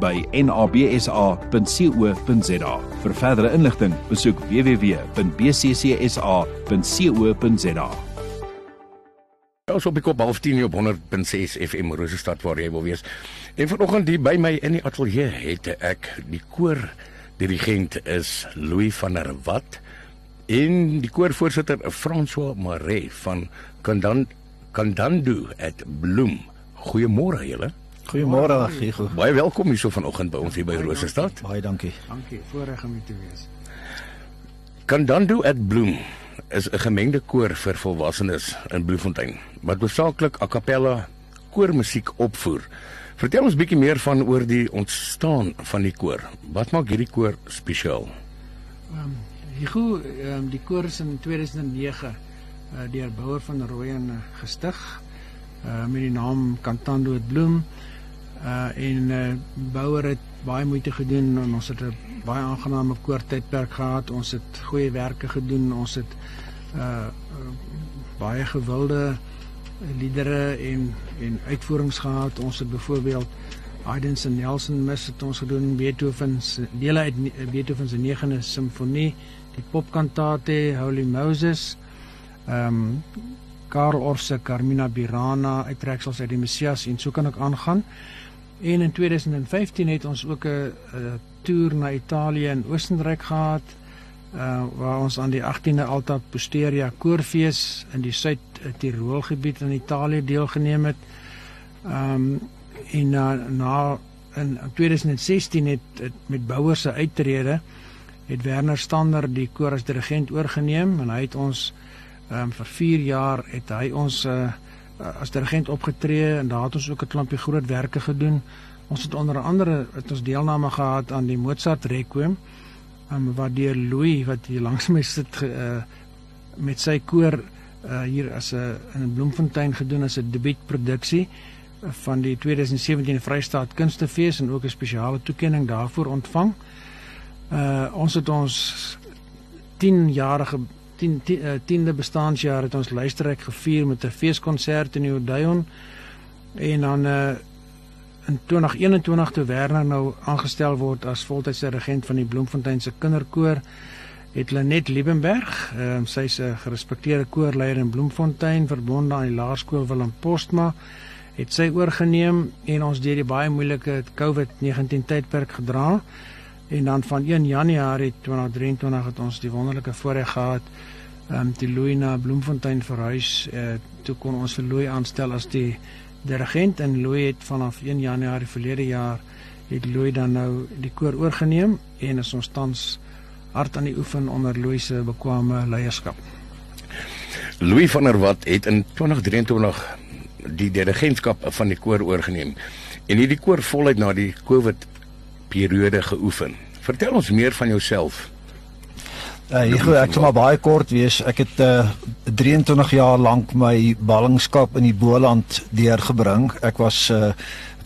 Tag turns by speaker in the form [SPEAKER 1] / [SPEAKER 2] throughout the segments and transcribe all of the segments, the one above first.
[SPEAKER 1] by nabsa.co.za. Vir verdere inligting, besoek www.bccsa.co.za.
[SPEAKER 2] Ons op die kop half 10 op 100.6 FM Rosestad waar jy wil wees. En vanoggend hier by my in die ateljee het ek die koor dirigent is Louis van der Walt en die koorvoorsitter François Maree van Kandan Kandandu at Bloem. Goeiemôre julle.
[SPEAKER 3] Goeiemôre Gigo.
[SPEAKER 2] Baie welkom hier so vanoggend by ons hier by Rosestad.
[SPEAKER 3] Baie dankie.
[SPEAKER 4] Dankie, voorreg om hier te wees.
[SPEAKER 2] Kandandu at Bloem is 'n gemengde koor vir volwassenes in Bloemfontein wat hoofsaaklik a cappella koormusiek opvoer. Vertel ons bietjie meer van oor die ontstaan van die koor. Wat maak hierdie koor spesiaal?
[SPEAKER 4] Ehm um, Higo, ehm um, die koor is in 2009 uh, deur Bouwer van Rooyen uh, gestig uh met die naam Cantando het bloem. Uh en uh Bouwer het baie moeite gedoen en ons het 'n baie aangename koortydperk gehad. Ons het goeie werke gedoen. Ons het uh, baie gewilde liedere en en uitvoerings gehad. Ons het byvoorbeeld Haydn se Nelson mis het ons gedoen, Beethoven se dele uit Beethoven se 9de simfonie, die popkantate Holy Moses. Ehm um, Karl Orse, Carmina Burana, uittreksels uit die Messias en so kan ek aangaan. En in 2015 het ons ook 'n toer na Italië en Oostenryk gehad uh waar ons aan die 18de Alta Posteria Koorfees in die Suid-Tirol gebied in Italië deelgeneem het. Ehm um, en na na in 2016 het, het met Bouwer se uittrede het Werner Stander die koor as dirigent oorgeneem en hy het ons ehm um, vir 4 jaar het hy ons uh as dirigent opgetree en daar het ons ook 'n klompie groot werke gedoen. Ons het onder andere het ons deelname gehad aan die Mozart Requiem um, wat deur Louis wat hier langs my sit uh, met sy koor uh, hier as 'n in Bloemfontein gedoen as 'n debuutproduksie van die 2017 Vrystaat Kunstefees en ook 'n spesiale toekenning daarvoor ontvang. Uh ons het ons 10 jarige 10 10de bestaanjaar het ons luisterryk gevier met 'n feeskonsert in die Odeon en dan uh in 2021 toe Werner nou aangestel word as voltydse regent van die Bloemfontein se kinderkoor het Lenet Liebenberg, ehm um, sy's 'n gerespekteerde koorleier in Bloemfontein verbonde aan die laerskool Willem Postma het sy oorgeneem en ons deur die baie moeilike COVID-19 tydperk gedra. En dan van 1 Januarie 2023 het ons die wonderlike voorreg gehad om um, die Louis na Bloemfontein verhuis. Uh, toe kon ons vir Louis aanstel as die dirigent en Louis het vanaf 1 Januarie verlede jaar het Louis dan nou die koor oorgeneem en is ons tans hard aan die oefen onder Louis se bekwame leierskap.
[SPEAKER 2] Louis van der Walt het in 2023 die dirigentskap van die koor oorgeneem en hierdie koor voluit na die COVID periode geoefen. Vertel ons meer van jouself.
[SPEAKER 3] Uh, ek ek sal maar baie kort wees. Ek het uh, 23 jaar lank my ballingskap in die Boland deurgebring. Ek was uh,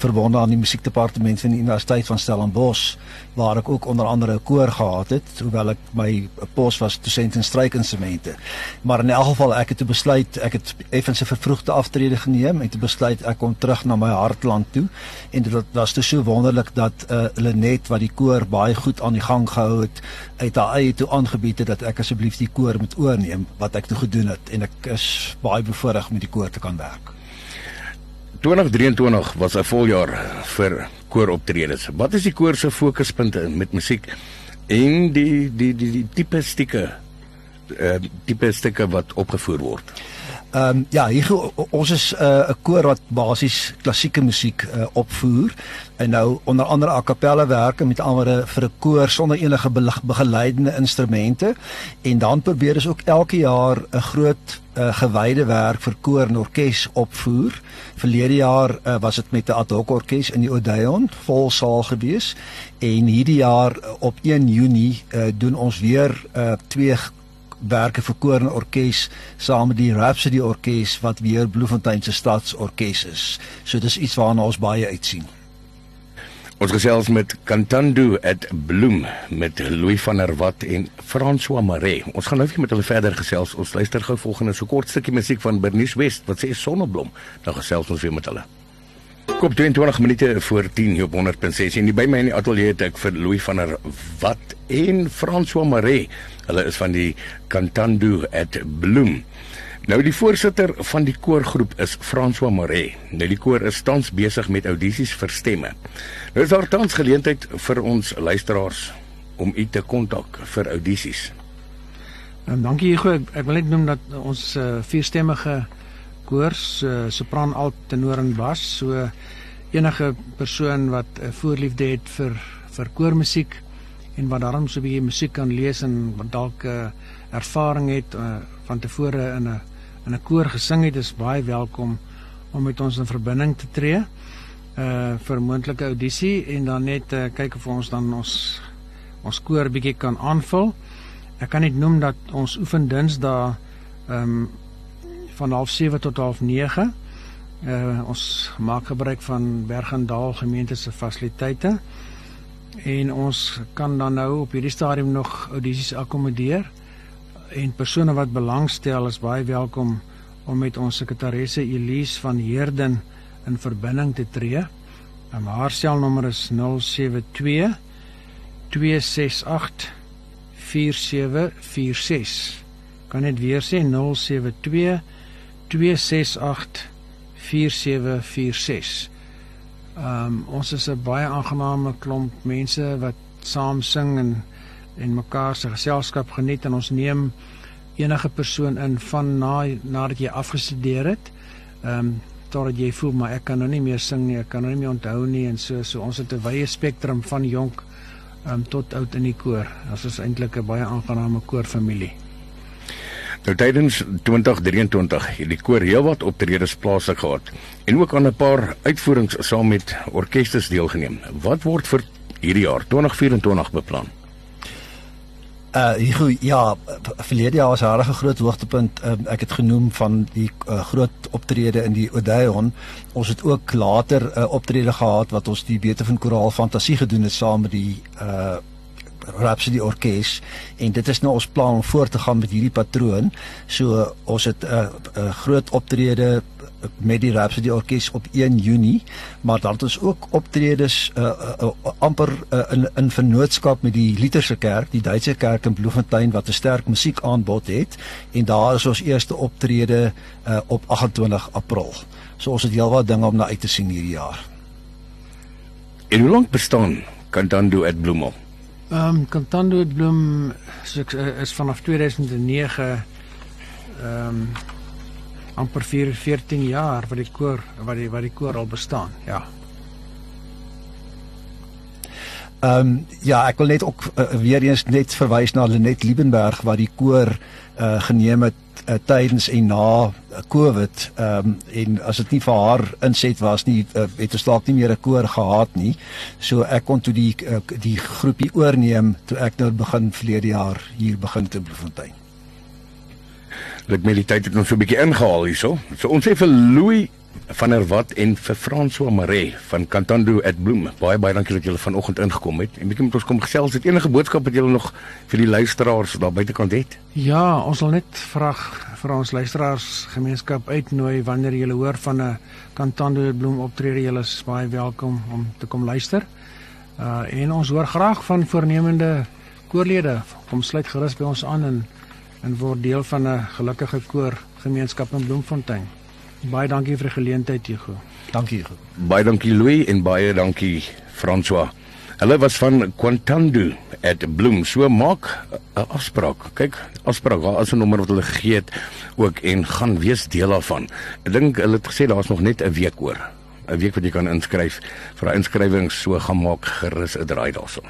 [SPEAKER 3] verbonde aan die musiekdepartement van die Universiteit van Stellenbosch waar ek ook onder andere 'n koor gehad het hoewel ek my pos was dosent in strykinstrumente. Maar in elk geval ek het te besluit ek het effens 'n vervroegde aftrede geneem en te besluit ek kom terug na my hartland toe en dit was te so wonderlik dat uh, Lenet wat die koor baie goed aan die gang gehou het uit haar eie toe aangebied het dat ek asseblief die koor moet oorneem wat ek toe gedoen het en ek is baie bevoorreg om met die koor te kan werk.
[SPEAKER 2] 2023 was 'n voljaar vir kooroptredes. Wat is die koor se fokuspunte met musiek en die die die die tipe stukke uh tipe stukke wat opgevoer word?
[SPEAKER 3] Ehm um, ja, hier ons is 'n uh, koor wat basies klassieke musiek uh, opvoer en nou onder andere a cappella werke met andere vir 'n koor sonder enige begeleidende instrumente en dan probeer ons ook elke jaar 'n groot uh, gewyde werk vir koor en orkes opvoer. Verlede jaar uh, was dit met 'n ad hoc orkes in die Odeon vol saal gewees en hierdie jaar uh, op 1 Junie uh, doen ons weer uh, twee werke vir koor en orkes saam met die Rhapsody orkes wat weer Bloemfontein se stadsorkes is. So dis iets waarna ons baie uitsien.
[SPEAKER 2] Ons gesels met Cantando at Bloem met Louis van der Walt en François Maree. Ons gaan nou weer met hulle verder gesels. Ons luister gou volgende so kort stukkie musiek van Bernice West wat sê Sonneblom. Dan gesels ons weer met hulle. Kom 22 minute voor 10 op 100.6 en by my in die ateljee het ek vir Louis van der Walt en François Maree. Hulle is van die Cantando at Bloem. Nou die voorsitter van die koorgroep is François Moret. Nou die koor is tans besig met audisies vir stemme. Nou is daar tans geleentheid vir ons luisteraars om u te kontak vir audisies.
[SPEAKER 4] Ehm, dankie Hugo, ek, ek wil net noem dat ons uh, vierstemmige koors, uh, sopran, alt, tenor en bas, so enige persoon wat 'n uh, voorliefde het vir vir koormusiek en wat daarom so 'n bietjie musiek kan lees en wat dalk 'n uh, ervaring het uh, van tevore in 'n in 'n koor gesing het, is baie welkom om met ons in verbinding te tree uh vir moontlike audisie en dan net uh, kyk of ons dan ons ons koor bietjie kan aanvul. Ek kan net noem dat ons oefen Dinsdae ehm um, van 07:30 tot 09:30. Uh ons maak gebruik van Bergendal gemeente se fasiliteite en ons kan dan nou op hierdie stadium nog audisies akkommodeer en persone wat belangstel is baie welkom om met ons sekretaresse Elise van Heerden in verbinding te tree. En haar selnommer is 072 268 4746. Kan net weer sê 072 268 4746. Ehm um, ons is 'n baie aangename klomp mense wat saam sing en en mekaar se geselskap geniet en ons neem enige persoon in van na nadat jy afgestudeer het. Ehm um, totdat jy voel maar ek kan nou nie meer sing nie, ek kan nou nie meer onthou nie en so so ons het 'n wye spektrum van jonk ehm um, tot oud in die koor. Ons is eintlik 'n baie aangename koorfamilie.
[SPEAKER 2] Nou tydens 2023 het die koor heelwat optredes plaaslik gehad en ook aan 'n paar uitvoerings saam met orkestes deelgeneem. Wat word vir hierdie jaar 2024 beplan?
[SPEAKER 3] Uh hier ja, verlede jaar was 'n regtig groot hoogtepunt. Uh, ek het genoem van die uh, groot optrede in die Odeon. Ons het ook later 'n uh, optrede gehad wat ons die Beethoven Koraal Fantasie gedoen het saam met die uh Rhapsody Orkees en dit is nou ons plan om voort te gaan met hierdie patroon. So ons het 'n uh, uh, groot optrede met die Rhapsody Orkees op 1 Junie, maar dan het ons ook optredes uh, uh, uh, amper uh, in in vennootskap met die Lutherse Kerk, die Duitse Kerk in Bloemfontein wat 'n sterk musiekaanbod het en daar is ons eerste optrede uh, op 28 April. So ons het heelwat dinge om na uit te sien hierdie jaar.
[SPEAKER 2] En hoe lank bestaan Cantando at Bloemel?
[SPEAKER 4] Ehm um, Cantando at Bloem is vanaf 2009 ehm um, amper 4 14 jaar wat die koor wat die wat die koor al bestaan. Ja.
[SPEAKER 3] Ehm um, ja, ek wil net ook uh, weer eens net verwys na Lenet Liebenberg wat die koor uh, geneem het uh, tydens en na Covid. Ehm um, en as dit nie vir haar inset was nie, uh, het ons dalk nie meer 'n koor gehad nie. So ek kon toe die uh, die groepie oorneem toe ek nou begin verlede jaar hier begin te Bloemfontein.
[SPEAKER 2] Dit militeit het ons so 'n bietjie ingehaal hierso. So ons sê vir Louis van der Walt en vir François Maree van Cantando at Bloem. Baie baie dankie dat julle vanoggend ingekom het. En bietjie met ons kom gesels. Het enige boodskap wat julle nog vir die luisteraars daar buitekant het?
[SPEAKER 4] Ja, ons wil net vra vir ons luisteraars gemeenskap uitnooi wanneer jy hoor van 'n Cantando at Bloem optrede, julle is baie welkom om te kom luister. Uh en ons hoor graag van voornemende koorlede. Kom sluit gerus by ons aan en en word deel van 'n gelukkige koor gemeenskap in Bloemfontein. Baie dankie vir die geleentheid, Hugo.
[SPEAKER 3] Dankie, Hugo.
[SPEAKER 2] Baie dankie Louis en baie dankie François. Hulle was van Quantandu at Bloom. So maak 'n afspraak. Kyk, afspraak, daar is 'n nommer wat hulle gegee het ook en gaan wees deel daarvan. Ek dink hulle het gesê daar's nog net 'n week oor. 'n Week wat jy kan inskryf vir inskrywings, so gaan maak gerus 'n draai daarson.